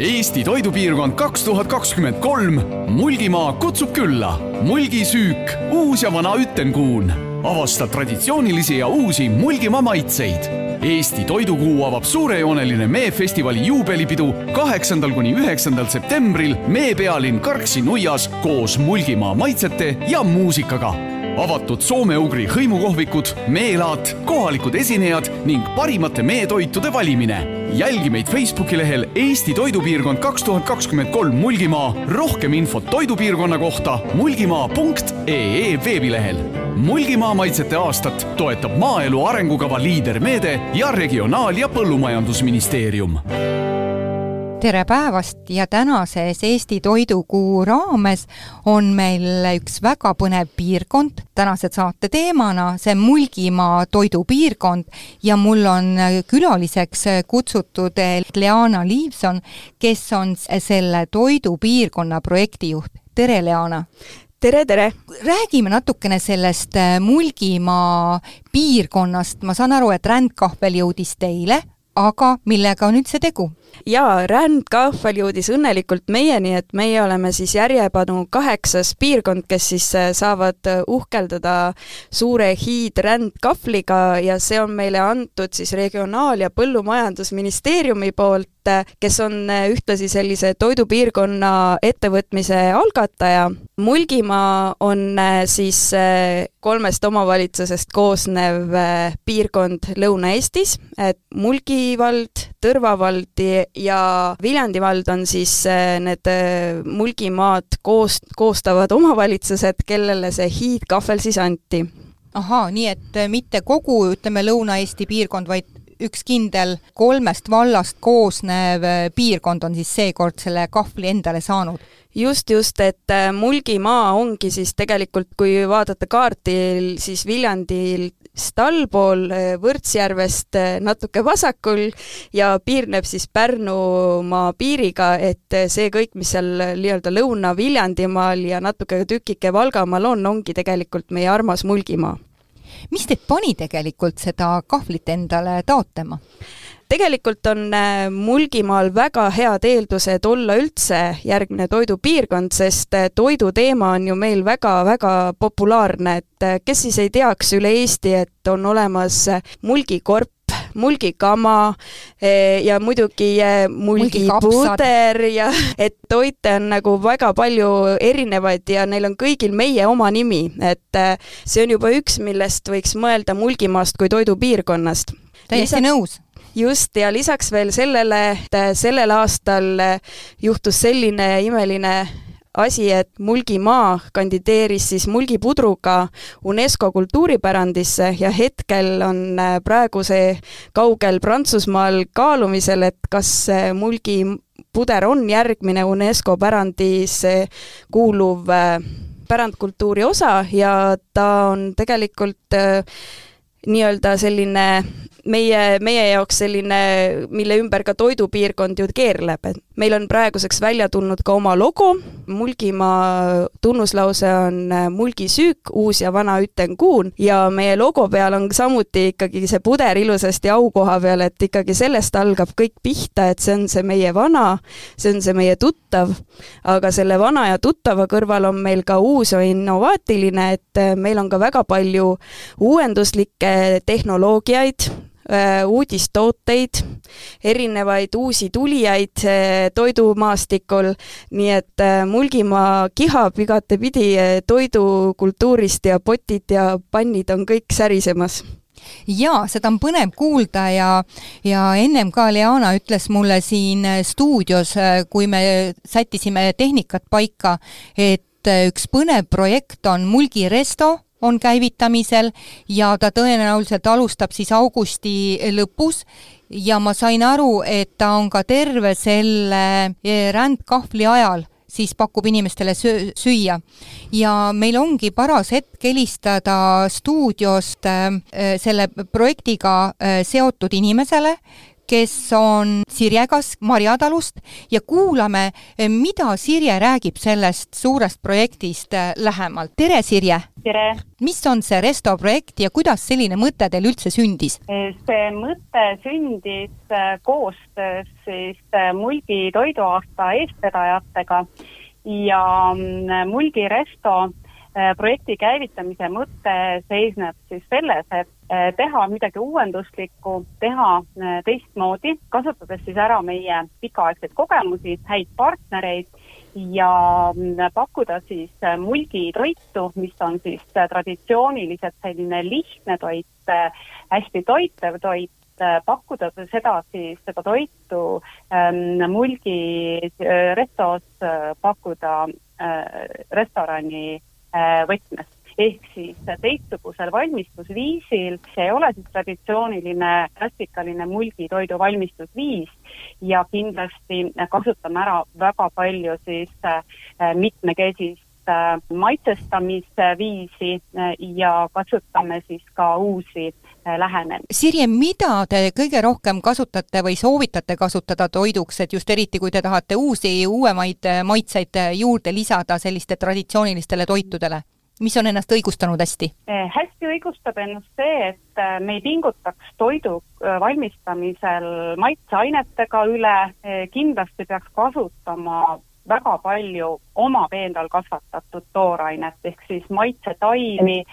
Eesti toidupiirkond kaks tuhat kakskümmend kolm. Mulgimaa kutsub külla. mulgisüük, uus ja vana Ütenkuun. avasta traditsioonilisi ja uusi Mulgimaa maitseid. Eesti Toidukuu avab suurejooneline meefestivali juubelipidu kaheksandal kuni üheksandal septembril Mee pealinn Karksi nuias koos Mulgimaa maitsete ja muusikaga avatud soome-ugri hõimukohvikud, meelaat, kohalikud esinejad ning parimate meetoitude valimine. Jälgi meid Facebooki lehel Eesti Toidupiirkond kaks tuhat kakskümmend kolm Mulgimaa. rohkem infot toidupiirkonna kohta mulgimaa.ee veebilehel. Mulgimaa maitsete aastat toetab maaelu arengukava liidermeede ja Regionaal- ja Põllumajandusministeerium tere päevast ja tänases Eesti Toidukuu raames on meil üks väga põnev piirkond, tänase saate teemana see Mulgimaa toidupiirkond ja mul on külaliseks kutsutud Leana Liivson, kes on selle toidupiirkonna projektijuht. tere, Leana! tere, tere! räägime natukene sellest Mulgimaa piirkonnast, ma saan aru, et rändkahvel jõudis teile, aga millega on üldse tegu? Jaa, rändkahvel jõudis õnnelikult meieni, et meie oleme siis järjepanu kaheksas piirkond, kes siis äh, saavad äh, uhkeldada suure hiidrändkahvliga ja see on meile antud siis Regionaal- ja Põllumajandusministeeriumi poolt, äh, kes on ühtlasi sellise toidupiirkonna ettevõtmise algataja. Mulgimaa on siis kolmest omavalitsusest koosnev piirkond Lõuna-Eestis, et Mulgi vald, Tõrva vald ja Viljandi vald on siis äh, need äh, Mulgimaad koos, koostavad omavalitsused, kellele see hiidkahvel siis anti. ahaa, nii et äh, mitte kogu, ütleme, Lõuna-Eesti piirkond, vaid üks kindel kolmest vallast koosnev piirkond on siis seekord selle kahvli endale saanud? just, just, et Mulgimaa ongi siis tegelikult, kui vaadata kaardil, siis Viljandil allpool Võrtsjärvest natuke vasakul ja piirneb siis Pärnumaa piiriga, et see kõik, mis seal nii-öelda Lõuna-Viljandimaal ja natuke tükike Valgamaal on, ongi tegelikult meie armas Mulgimaa. mis teid pani tegelikult seda kahvlit endale taotlema? Tegelikult on Mulgimaal väga head eeldused olla üldse järgmine toidupiirkond, sest toiduteema on ju meil väga-väga populaarne, et kes siis ei teaks üle Eesti, et on olemas mulgikorp, mulgikama ja muidugi mulgipuder ja et toite on nagu väga palju erinevaid ja neil on kõigil meie oma nimi, et see on juba üks, millest võiks mõelda Mulgimaast kui toidupiirkonnast. täiesti nõus just, ja lisaks veel sellele, et sellel aastal juhtus selline imeline asi, et Mulgimaa kandideeris siis mulgipudruga UNESCO kultuuripärandisse ja hetkel on praegu see kaugel Prantsusmaal kaalumisel, et kas mulgipuder on järgmine UNESCO pärandisse kuuluv pärandkultuuri osa ja ta on tegelikult nii-öelda selline meie, meie jaoks selline, mille ümber ka toidupiirkond ju keerleb, et meil on praeguseks välja tulnud ka oma logo, Mulgimaa tunnuslause on mulgisüük, uus ja vana Ütenkuun ja meie logo peal on samuti ikkagi see puder ilusasti aukoha peal, et ikkagi sellest algab kõik pihta, et see on see meie vana, see on see meie tuttav, aga selle vana ja tuttava kõrval on meil ka uus ja innovaatiline, et meil on ka väga palju uuenduslikke tehnoloogiaid, uudistooteid, erinevaid uusi tulijaid toidumaastikul, nii et Mulgimaa kihab igatepidi toidukultuurist ja potid ja pannid on kõik särisemas. Jaa, seda on põnev kuulda ja, ja ennem ka Leana ütles mulle siin stuudios, kui me sättisime tehnikat paika, et üks põnev projekt on Mulgi Resto on käivitamisel ja ta tõenäoliselt alustab siis augusti lõpus ja ma sain aru, et ta on ka terve selle eh, rändkahvli ajal siis pakub inimestele söö, süüa. ja meil ongi paras hetk helistada stuudiost äh, selle projektiga äh, seotud inimesele, kes on Sirje Kask Marjatalust ja kuulame, mida Sirje räägib sellest suurest projektist lähemalt. tere, Sirje! tere! mis on see Resto projekt ja kuidas selline mõte teil üldse sündis? see mõte sündis äh, koostöös siis Mulgi toiduaasta eestvedajatega ja mm, Mulgi Resto projekti käivitamise mõte seisneb siis selles, et teha midagi uuenduslikku, teha teistmoodi, kasutades siis ära meie pikaaegseid kogemusi, häid partnereid ja mm, pakkuda siis äh, mulgitoitu, mis on siis äh, traditsiooniliselt selline lihtne toit, äh, hästi toitev toit, pakkuda seda siis, seda toitu ähm, mulgi restos pakkuda äh, restorani äh, võtmes. Ehk siis teistsugusel valmistusviisil, see ei ole siis traditsiooniline klassikaline mulgitoidu valmistusviis ja kindlasti kasutame ära väga palju siis äh, mitmekesist äh, maitsestamisviisi äh, ja kasutame siis ka uusi lähenemisi. Sirje, mida te kõige rohkem kasutate või soovitate kasutada toiduks, et just eriti, kui te tahate uusi, uuemaid maitseid juurde lisada selliste traditsioonilistele toitudele? mis on ennast õigustanud hästi? Hästi õigustab ennast see, et me ei pingutaks toidu valmistamisel maitseainetega üle, kindlasti peaks kasutama väga palju oma peendal kasvatatud toorainet, ehk siis maitsetaimi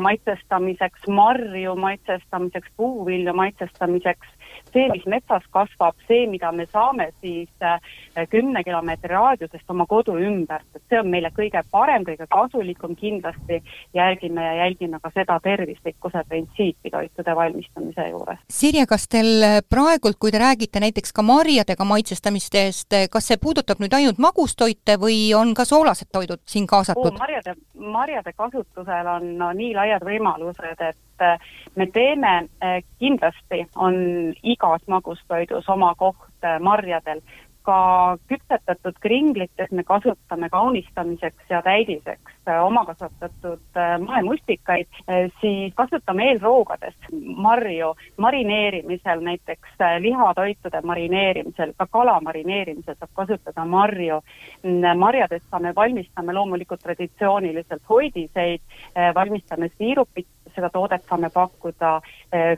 maitsestamiseks, marju maitsestamiseks, puuvilju maitsestamiseks see, mis metsas kasvab, see, mida me saame siis äh, kümne kilomeetri raadiusest oma kodu ümbert, et see on meile kõige parem, kõige kasulikum, kindlasti järgime ja jälgime ka seda tervislikkuse printsiipi toitude valmistamise juures. Sirje, kas teil praegult, kui te räägite näiteks ka marjadega maitsestamistest, kas see puudutab nüüd ainult magustoite või on ka soolased toidud siin kaasatud? marjade, marjade kasutusel on no, nii laiad võimalused, et et äh, me teeme, äh, kindlasti on igas magustoidus oma koht äh, marjadel, ka küpsetatud kringlites me kasutame kaunistamiseks ja täidiseks omakasvatatud moemustikaid, siis kasutame eelroogades marju marineerimisel, näiteks lihatoitude marineerimisel, ka kala marineerimisel saab kasutada marju. marjadest saame, valmistame loomulikult traditsiooniliselt hoidiseid, valmistame siirupit seda toodet saame pakkuda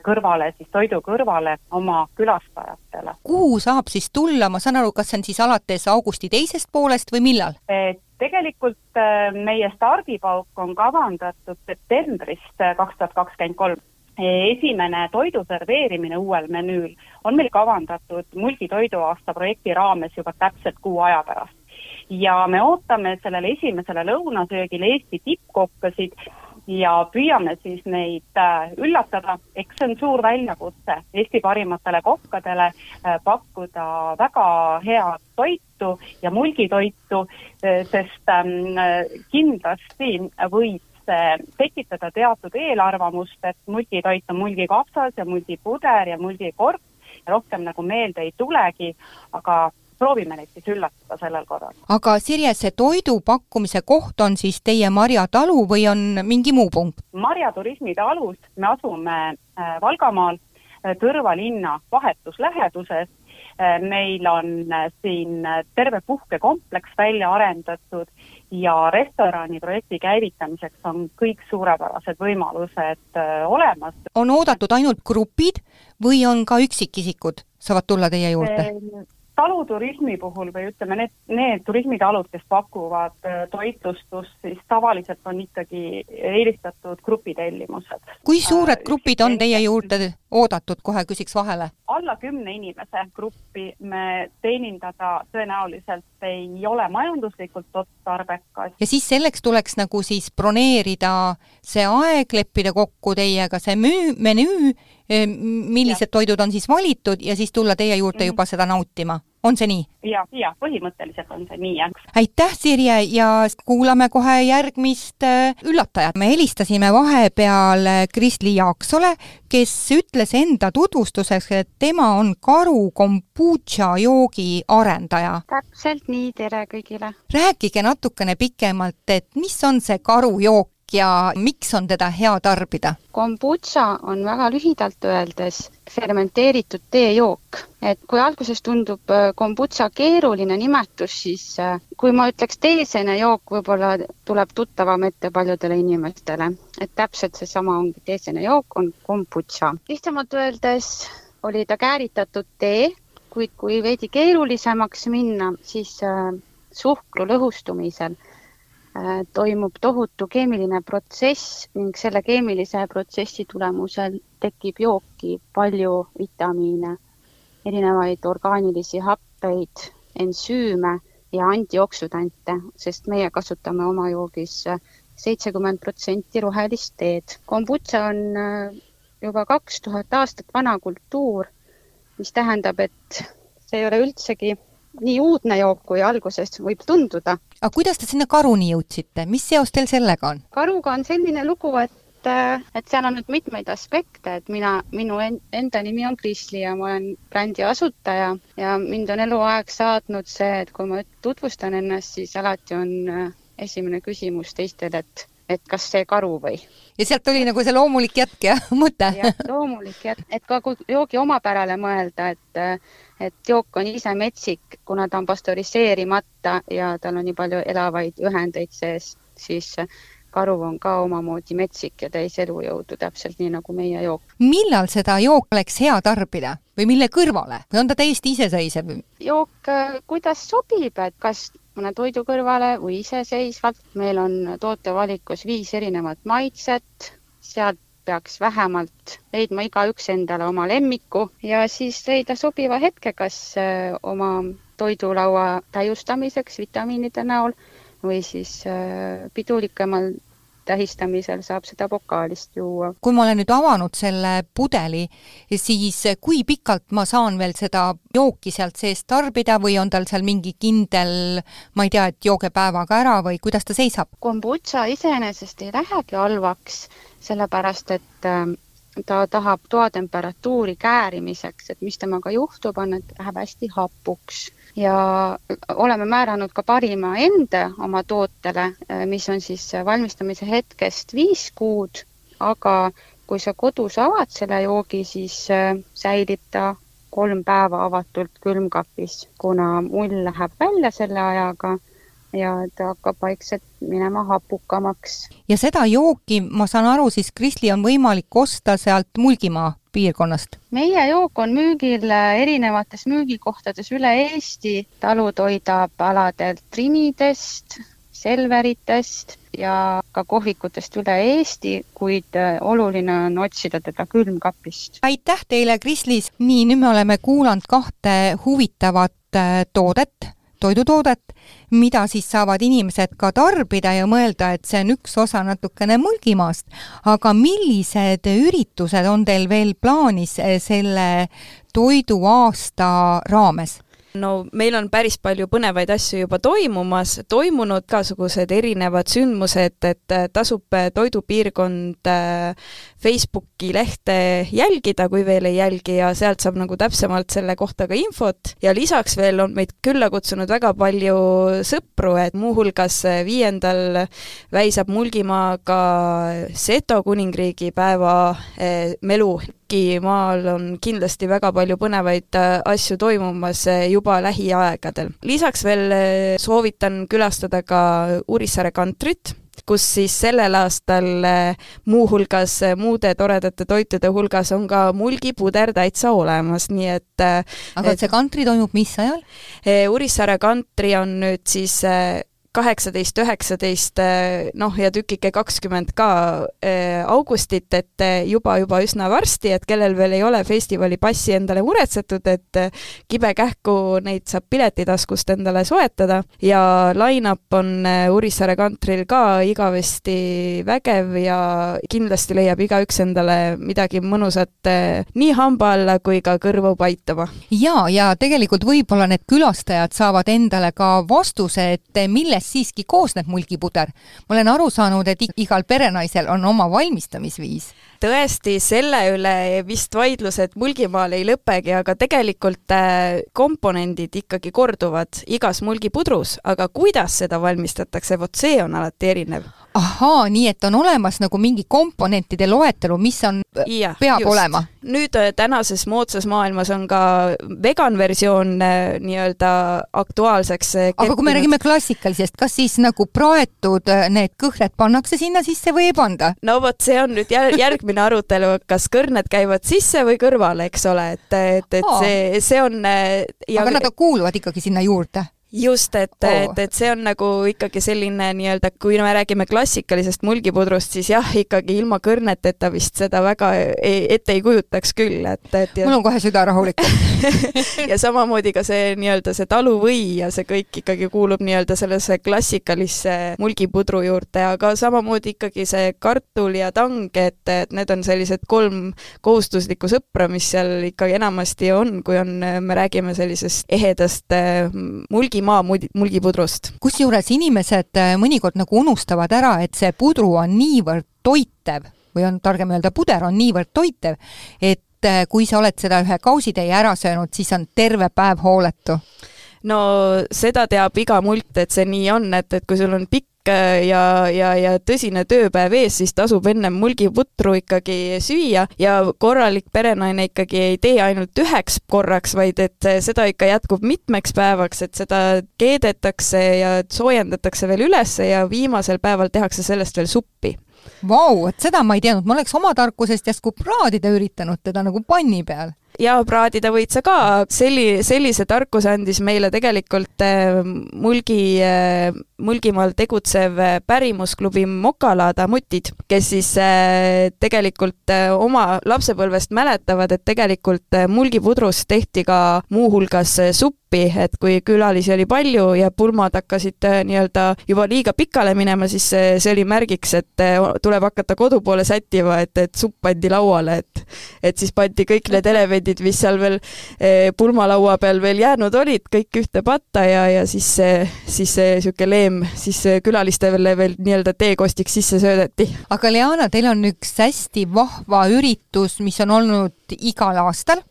kõrvale, siis toidu kõrvale oma külastajatele. kuhu saab siis tulla, ma saan aru, kas see on siis alates augusti teisest poolest või millal? tegelikult eh, meie stardipauk on kavandatud septembrist eh, kaks tuhat kakskümmend kolm esimene toidu serveerimine uuel menüül on meil kavandatud Mulgi toiduaasta projekti raames juba täpselt kuu aja pärast. ja me ootame sellele esimesele lõunasöögile Eesti tippkokkasid ja püüame siis neid äh, üllatada, eks see on suur väljakutse Eesti parimatele kokkadele äh, pakkuda väga head toitu ja mulgitoitu, äh, sest ähm, kindlasti võib see tekitada teatud eelarvamust, et mulgitoit on mulgikapsas ja mulgipuder ja mulgikorv ja rohkem nagu meelde ei tulegi, aga proovime neid siis üllatada sellel korral. aga Sirje, see toidu pakkumise koht on siis teie marjatalu või on mingi muu punkt? marjaturismi talus me asume äh, Valgamaal, äh, Tõrva linna vahetus läheduses, äh, meil on siin terve puhkekompleks välja arendatud ja restorani projekti käivitamiseks on kõik suurepärased võimalused olemas. on oodatud ainult grupid või on ka üksikisikud, saavad tulla teie juurde? Taluturismi puhul või ütleme, need, need turismitalud, kes pakuvad äh, toitlustust, siis tavaliselt on ikkagi eelistatud grupitellimused. kui suured äh, grupid on teie juurde oodatud, kohe küsiks vahele? alla kümne inimese gruppi me teenindada tõenäoliselt ei ole majanduslikult otstarbekas. ja siis selleks tuleks nagu siis broneerida see aeg, leppida kokku teiega see müü-, menüü, eh, millised ja. toidud on siis valitud ja siis tulla teie juurde mm -hmm. juba seda nautima on see nii? ja, ja põhimõtteliselt on see nii, jah. aitäh, Sirje, ja kuulame kohe järgmist äh, üllatajat. me helistasime vahepeal äh, Kristli Jaaksole, kes ütles enda tutvustuseks, et tema on karu kombutša joogi arendaja. täpselt nii, tere kõigile! rääkige natukene pikemalt, et mis on see karujook ja miks on teda hea tarbida? kombutša on väga lühidalt öeldes fermenteeritud teejook. et kui alguses tundub äh, kombutša keeruline nimetus, siis äh, kui ma ütleks teesenejook, võib-olla tuleb tuttavam ette paljudele inimestele. et täpselt seesama ongi teesenejook, on kombutša. lihtsamalt öeldes oli ta kääritatud tee, kuid kui veidi keerulisemaks minna, siis äh, suhkru lõhustumisel toimub tohutu keemiline protsess ning selle keemilise protsessi tulemusel tekib jooki palju vitamiine, erinevaid orgaanilisi happeid, ensüüme ja antioksüdante, sest meie kasutame oma joogis seitsekümmend protsenti rohelist teed. kombutša on äh, juba kaks tuhat aastat vana kultuur, mis tähendab, et see ei ole üldsegi nii uudne jook, kui alguses võib tunduda. aga kuidas te sinna karuni jõudsite, mis seos teil sellega on? karuga on selline lugu, et et seal on nüüd mitmeid aspekte, et mina, minu enda nimi on Krisli ja ma olen brändi asutaja ja mind on eluaeg saatnud see, et kui ma tutvustan ennast, siis alati on äh, esimene küsimus teistele, et et kas see karu või. ja sealt tuli nagu see loomulik jätk ja mõte? jah, loomulik jätk, et ka joogi omapärale mõelda, et et jook on ise metsik, kuna ta on pastöriseerimata ja tal on nii palju elavaid ühendeid sees, siis karu on ka omamoodi metsik ja täis elujõudu, täpselt nii nagu meie jook. millal seda jooki oleks hea tarbida või mille kõrvale või on ta täiesti iseseisev? jook, kuidas sobib, et kas mõne toidu kõrvale või iseseisvalt. meil on tootevalikus viis erinevat maitset, sealt peaks vähemalt leidma igaüks endale oma lemmiku ja siis leida sobiva hetke, kas äh, oma toidulaua täiustamiseks vitamiinide näol või siis äh, pidulikemal tähistamisel saab seda pokaalist juua. kui ma olen nüüd avanud selle pudeli, siis kui pikalt ma saan veel seda jooki sealt seest tarbida või on tal seal mingi kindel, ma ei tea, et jooge päevaga ära või kuidas ta seisab? kombutša iseenesest ei lähegi halvaks, sellepärast et ähm, ta tahab toatemperatuuri käärimiseks, et mis temaga juhtub, on, et läheb hästi hapuks ja oleme määranud ka parima ende oma tootele, mis on siis valmistamise hetkest viis kuud, aga kui sa kodus avad selle joogi, siis äh, säilib ta kolm päeva avatult külmkapis, kuna mull läheb välja selle ajaga ja ta hakkab vaikselt minema hapukamaks. ja seda jooki, ma saan aru, siis Krisli on võimalik osta sealt Mulgimaa piirkonnast? meie jook on müügil erinevates müügikohtades üle Eesti, talutoidualadelt Trimidest, Selveritest ja ka kohvikutest üle Eesti, kuid oluline on otsida teda külmkapist. aitäh teile, Krislis! nii, nüüd me oleme kuulanud kahte huvitavat toodet toidutoodet, mida siis saavad inimesed ka tarbida ja mõelda, et see on üks osa natukene Mulgimaast. aga millised üritused on teil veel plaanis selle toiduaasta raames? No meil on päris palju põnevaid asju juba toimumas, toimunud igasugused erinevad sündmused, et äh, tasub äh, Toidupiirkond äh, Facebooki lehte jälgida, kui veel ei jälgi, ja sealt saab nagu täpsemalt selle kohta ka infot. Ja lisaks veel on meid külla kutsunud väga palju sõpru, et muuhulgas viiendal väisab Mulgimaa ka Seto kuningriigi päeva melu Maal on kindlasti väga palju põnevaid äh, asju toimumas äh, juba lähiaegadel. lisaks veel äh, soovitan külastada ka Urissaare kantrit, kus siis sellel aastal muuhulgas muude toredate toitude hulgas on ka mulgipuder täitsa olemas, nii et aga et see kantri toimub mis ajal? Urissaare kantri on nüüd siis kaheksateist, üheksateist, eh, noh ja tükike kakskümmend ka eh, augustit, et eh, juba, juba üsna varsti, et kellel veel ei ole festivali passi endale muretsetud, et kibekähku neid saab piletitaskust endale soetada ja line-up on Urissaare kantril ka igavesti vägev ja kindlasti leiab igaüks endale midagi mõnusat nii hamba alla kui ka kõrvu paitama. jaa, ja tegelikult võib-olla need külastajad saavad endale ka vastuse, et millest millest siiski koosneb mulgipuder? ma olen aru saanud, et igal perenaisel on oma valmistamisviis. Tõesti, selle üle vist vaidlused Mulgimaal ei lõpegi, aga tegelikult äh, komponendid ikkagi korduvad igas mulgipudrus, aga kuidas seda valmistatakse, vot see on alati erinev ahaa, nii et on olemas nagu mingi komponentide loetelu, mis on, peab just. olema? nüüd äh, tänases moodsas maailmas on ka vegan versioon äh, nii-öelda aktuaalseks aga kui me räägime klassikalisest, kas siis nagu praetud need kõhred pannakse sinna sisse või ei panda? no vot, see on nüüd järgmine arutelu, kas kõrned käivad sisse või kõrvale, eks ole, et, et, et see, see on ja... aga nad kuuluvad ikkagi sinna juurde? Just, et oh., et, et see on nagu ikkagi selline nii-öelda, kui me räägime klassikalisest mulgipudrust, siis jah, ikkagi ilma kõrneteta vist seda väga ei, ette ei kujutaks küll, et, et ja... mul on kohe süda rahulikum ja samamoodi ka see nii-öelda see taluvõi ja see kõik ikkagi kuulub nii-öelda sellesse klassikalisse mulgipudru juurde, aga samamoodi ikkagi see kartul ja tang, et, et need on sellised kolm kohustuslikku sõpra, mis seal ikkagi enamasti on, kui on, me räägime sellisest ehedast mulgi maa mulgipudrust. kusjuures inimesed äh, mõnikord nagu unustavad ära, et see pudru on niivõrd toitev või on targem öelda, puder on niivõrd toitev, et äh, kui sa oled seda ühe kausitäie ära söönud, siis on terve päev hooletu no seda teab iga mult, et see nii on, et, et kui sul on pikk Äh, ja, ja, ja tõsine tööpäev ees, siis tasub ennem mulgiputru ikkagi süüa ja korralik perenaine ikkagi ei tee ainult üheks korraks, vaid et seda ikka jätkub mitmeks päevaks, et seda keedetakse ja soojendatakse veel ülesse ja viimasel päeval tehakse sellest veel suppi. Vau, et seda ma ei teadnud, ma oleks oma tarkusest järsku praadida üritanud teda nagu panni peal ja praadida võid sa ka, selli-, sellise tarkuse andis meile tegelikult äh, Mulgi, äh, Mulgimaal tegutsev äh, pärimusklubi Mokalaada mutid, kes siis tegelikult oma lapsepõlvest mäletavad, et tegelikult mulgipudrust tehti ka muuhulgas supp, appi, et kui külalisi oli palju ja pulmad hakkasid äh, nii-öelda juba liiga pikale minema, siis see, see oli märgiks, et äh, tuleb hakata kodu poole sättima, et, et supp pandi lauale, et et siis pandi kõik need elemendid, mis seal veel äh, pulmalaua peal veel jäänud olid, kõik ühte patta ja, ja siis see, siis see niisugune leem siis külalistele veel nii-öelda teekostiks sisse söödeti. aga Leana, teil on üks hästi vahva üritus, mis on olnud igal aastal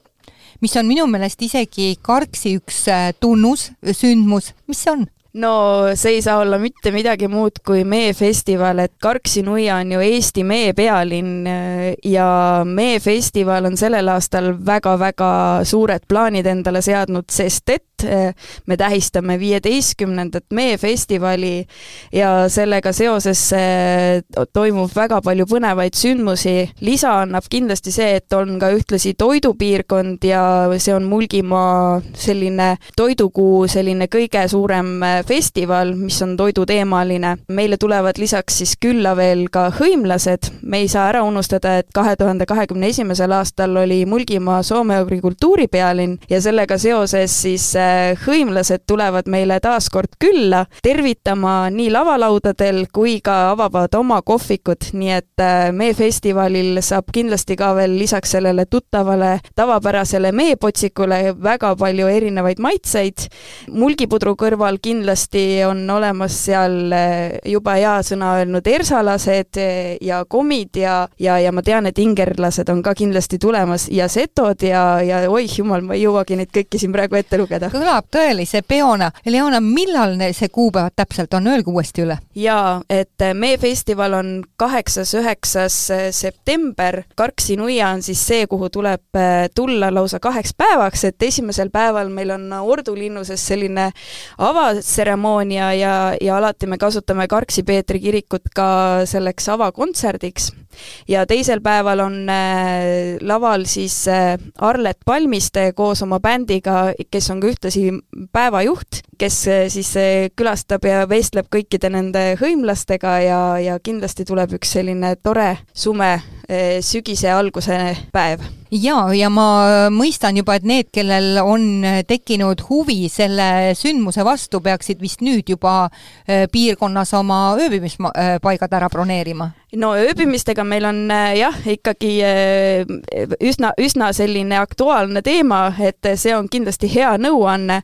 mis on minu meelest isegi Karksi üks äh, tunnus, sündmus, mis see on? no see ei saa olla mitte midagi muud kui meefestival, et Karksi-Nuia on ju Eesti mee pealinn äh, ja meefestival on sellel aastal väga-väga suured plaanid endale seadnud, sest et Eh, me tähistame viieteistkümnendat meefestivali ja sellega seoses eh, toimub väga palju põnevaid sündmusi. lisa annab kindlasti see, et on ka ühtlasi toidupiirkond ja see on Mulgimaa selline toidukuu selline kõige suurem eh, festival, mis on toiduteemaline. meile tulevad lisaks siis külla veel ka hõimlased. me ei saa ära unustada, et kahe tuhande kahekümne esimesel aastal oli Mulgimaa soome-ugri kultuuripealinn ja sellega seoses siis hõimlased tulevad meile taas kord külla tervitama nii lavalaudadel kui ka avavad oma kohvikud, nii et äh, meie festivalil saab kindlasti ka veel lisaks sellele tuttavale tavapärasele meepotsikule väga palju erinevaid maitseid. mulgipudru kõrval kindlasti on olemas seal äh, juba hea sõna öelnud ersalased äh, ja komid ja, ja, ja ma tean, et ingerlased on ka kindlasti tulemas ja setod ja, ja oih jumal, ma ei jõuagi neid kõiki siin praegu ette lugeda kõlab tõelise peona. Leona, millal see kuupäevad täpselt on, öelge uuesti üle. jaa, et äh, meie festival on kaheksas, üheksas äh, september, Karksi nuia on siis see, kuhu tuleb äh, tulla lausa kaheks päevaks, et esimesel päeval meil on Ordu linnuses selline avatseremoonia ja, ja alati me kasutame Karksi Peetri kirikut ka selleks avakontserdiks ja teisel päeval on äh, laval siis äh, Arlet Palmiste koos oma bändiga, kes on ka ühtlasi päevajuht, kes äh, siis külastab ja vestleb kõikide nende hõimlastega ja, ja kindlasti tuleb üks selline tore sume sügise alguse päev jaa, ja ma mõistan juba, et need, kellel on tekkinud huvi selle sündmuse vastu, peaksid vist nüüd juba piirkonnas oma ööbimispaigad ära broneerima no ööbimistega meil on jah, ikkagi üsna, üsna selline aktuaalne teema, et see on kindlasti hea nõuanne.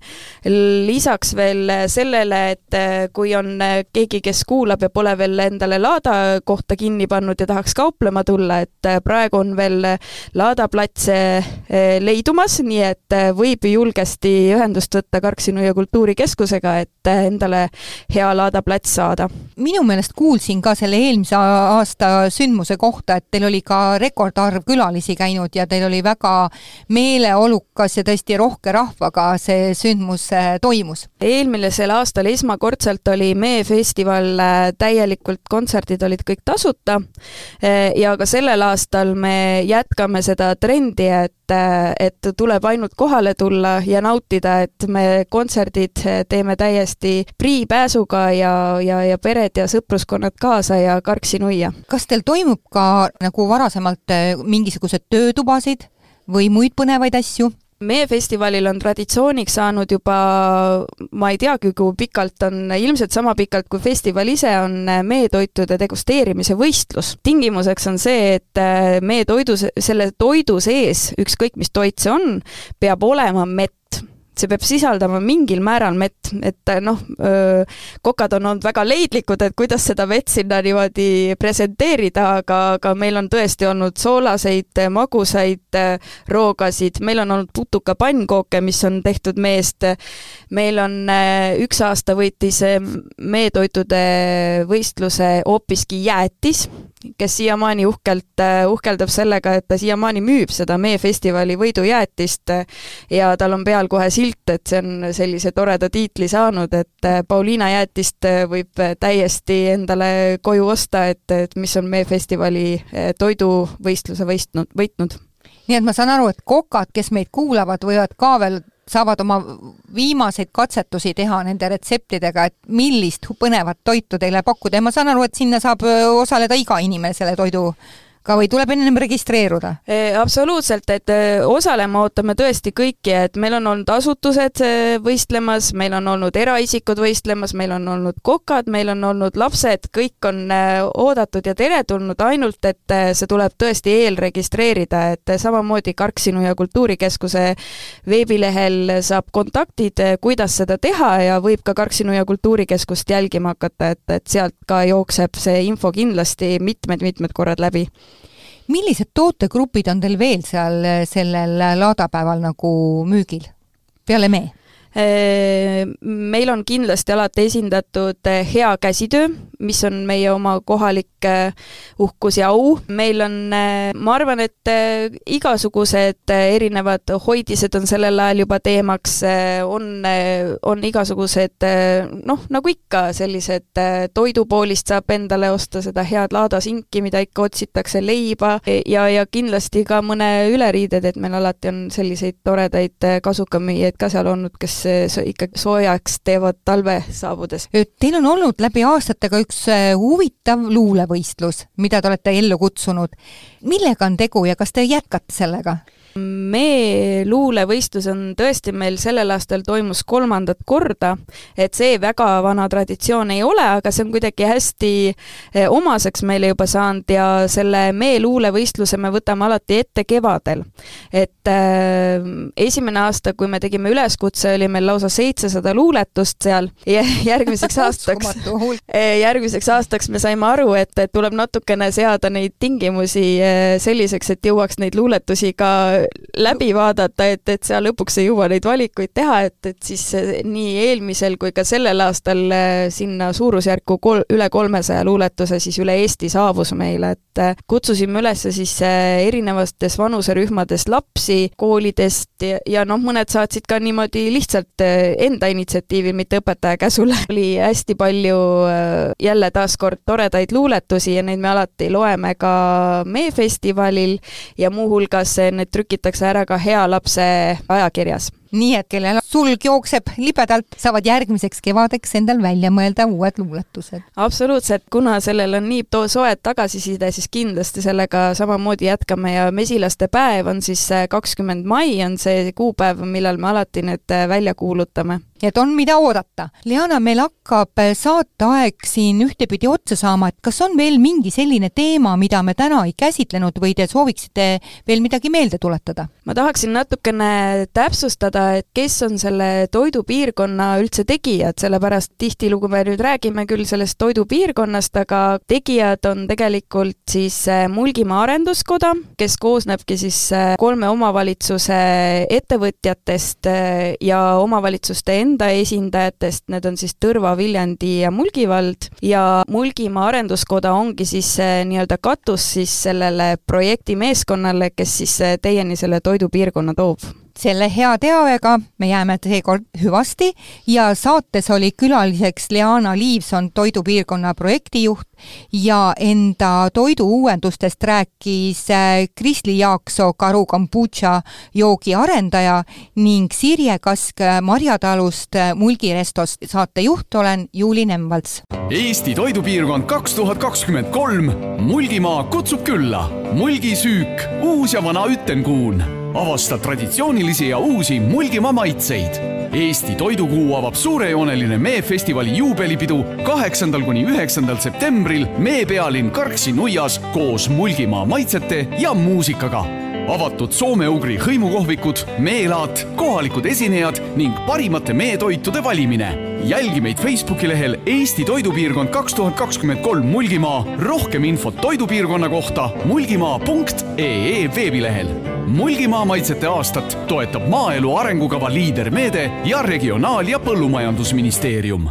lisaks veel sellele, et kui on keegi, kes kuulab ja pole veel endale laada kohta kinni pannud ja tahaks kauplema tulla, olla, et praegu on veel laadaplatse leidumas, nii et võib julgesti ühendust võtta Karksi-Nuia kultuurikeskusega, et endale hea laadaplats saada. minu meelest kuulsin ka selle eelmise aasta sündmuse kohta, et teil oli ka rekordarv külalisi käinud ja teil oli väga meeleolukas ja tõesti rohke rahvaga see sündmus toimus. eelmisel aastal esmakordselt oli Mee festival täielikult, kontserdid olid kõik tasuta ja ka sellel aastal me jätkame seda trendi, et et tuleb ainult kohale tulla ja nautida, et me kontserdid teeme täiesti priipääsuga ja, ja, ja pered ja sõpruskonnad kaasa ja karksi nuia. kas teil toimub ka nagu varasemalt mingisuguseid töötubasid või muid põnevaid asju? Meie festivalil on traditsiooniks saanud juba, ma ei teagi, kui pikalt on, ilmselt sama pikalt kui festival ise, on meetoitude degusteerimise võistlus. tingimuseks on see, et meetoidu, selle toidu sees, ükskõik mis toit see on, peab olema mett see peab sisaldama mingil määral mett, et noh, kokad on olnud väga leidlikud, et kuidas seda vett sinna niimoodi presenteerida, aga, aga meil on tõesti olnud soolaseid, magusaid roogasid, meil on olnud putukapанnkooke, mis on tehtud meest, meil on üks aasta võitis meetoitude võistluse hoopiski jäätis, kes siiamaani uhkelt, uhkeldab sellega, et ta siiamaani müüb seda Mee festivali võidujäätist ja tal on peal kohe silt, et see on sellise toreda tiitli saanud, et Pauliina jäätist võib täiesti endale koju osta, et, et mis on Mee festivali toiduvõistluse võistnud, võitnud. Nii et ma saan aru, et kokad, kes meid kuulavad, võivad ka veel saavad oma viimaseid katsetusi teha nende retseptidega, et millist põnevat toitu teile pakkuda. Ja ma saan aru, et sinna saab osaleda iga inimene selle toidu ka või tuleb ennem registreeruda? absoluutselt, et osalema ootame tõesti kõiki, et meil on olnud asutused võistlemas, meil on olnud eraisikud võistlemas, meil on olnud kokad, meil on olnud lapsed, kõik on oodatud ja teretulnud, ainult et see tuleb tõesti eelregistreerida, et samamoodi Karksinu ja Kultuurikeskuse veebilehel saab kontaktid, kuidas seda teha ja võib ka Karksinu ja Kultuurikeskust jälgima hakata, et, et sealt ka jookseb see info kindlasti mitmed-mitmed korrad läbi millised tootegrupid on teil veel seal sellel laadapäeval nagu müügil peale mee? Meil on kindlasti alati esindatud hea käsitöö, mis on meie oma kohalik uhkus ja au. meil on, ma arvan, et igasugused erinevad hoidised on sellel ajal juba teemaks, on, on igasugused noh, nagu ikka, sellised toidupoolist saab endale osta seda head laadasinki, mida ikka otsitakse, leiba ja, ja kindlasti ka mõne üleriided, et meil alati on selliseid toredaid kasukamüüjaid ka seal olnud, kes ikka soojaks teevad talve saabudes. Teil on olnud läbi aastate ka üks huvitav luulevõistlus, mida te olete ellu kutsunud. millega on tegu ja kas te jätkate sellega? Mee luulevõistlus on tõesti meil sellel aastal toimus kolmandat korda, et see väga vana traditsioon ei ole, aga see on kuidagi hästi eh, omaseks meile juba saanud ja selle mee luulevõistluse me võtame alati ette kevadel. et äh, esimene aasta, kui me tegime üleskutse, oli meil lausa seitsesada luuletust seal ja järgmiseks aastaks, eh, järgmiseks aastaks me saime aru, et, et tuleb natukene seada neid tingimusi selliseks, et jõuaks neid luuletusi ka läbi vaadata, et, et sa lõpuks ei jõua neid valikuid teha, et, et siis nii eelmisel kui ka sellel aastal äh, sinna suurusjärku kol-, üle kolmesaja luuletuse siis üle Eesti saabus meile, et äh, kutsusime üles siis äh, erinevates vanuserühmades lapsi koolidest ja, ja noh, mõned saatsid ka niimoodi lihtsalt enda initsiatiivil, mitte õpetaja käsul. oli hästi palju jälle taaskord toredaid luuletusi ja neid me alati loeme ka Mee festivalil ja muuhulgas need trükid trükitakse ära ka hea lapse ajakirjas. Nii et kellel sulg jookseb libedalt, saavad järgmiseks kevadeks endal välja mõelda uued luuletused. absoluutselt, kuna sellel on nii soe tagasiside, siis kindlasti sellega samamoodi jätkame. Ja mesilaste päev on siis kakskümmend mai on see kuupäev, millal me alati need välja kuulutame nii et on, mida oodata. Liana, meil hakkab saateaeg siin ühtepidi otsa saama, et kas on veel mingi selline teema, mida me täna ei käsitlenud või te sooviksite veel midagi meelde tuletada? ma tahaksin natukene täpsustada, et kes on selle toidupiirkonna üldse tegijad, sellepärast tihtilugu me nüüd räägime küll sellest toidupiirkonnast, aga tegijad on tegelikult siis äh, Mulgimaa Arenduskoda, kes koosnebki siis äh, kolme omavalitsuse ettevõtjatest äh, ja omavalitsuste enda esindajatest, need on siis Tõrva, Viljandi ja Mulgi vald. Ja Mulgimaa Arenduskoda ongi siis nii-öelda katus siis sellele projektimeeskonnale, kes siis teieni selle toidupiirkonna toob selle hea teavega me jääme seekord hüvasti ja saates oli külaliseks Leana Liivson, toidupiirkonna projektijuht ja enda toiduuuendustest rääkis äh, Krisli Jaaksoo Karu kombutša joogi arendaja ning Sirje Kask Marjatalust äh, Mulgi Restost saatejuht olen Juuli Nemvalts. Eesti toidupiirkond kaks tuhat kakskümmend kolm, Mulgimaa kutsub külla, Mulgi süük, uus ja vana Ütenkuun avasta traditsioonilisi ja uusi Mulgimaa maitseid. Eesti Toidukuu avab suurejooneline meefestivali juubelipidu kaheksandal kuni üheksandal septembril Mee pealinn Karksi nuias koos Mulgimaa maitsete ja muusikaga avatud soome-ugri hõimukohvikud, meelaat, kohalikud esinejad ning parimate meetoitude valimine. Jälgi meid Facebooki lehel Eesti Toidupiirkond kaks tuhat kakskümmend kolm Mulgimaa. rohkem infot toidupiirkonna kohta mulgimaa.ee veebilehel Mulgimaa maitsete aastat toetab maaelu arengukava liidermeede ja Regionaal- ja Põllumajandusministeerium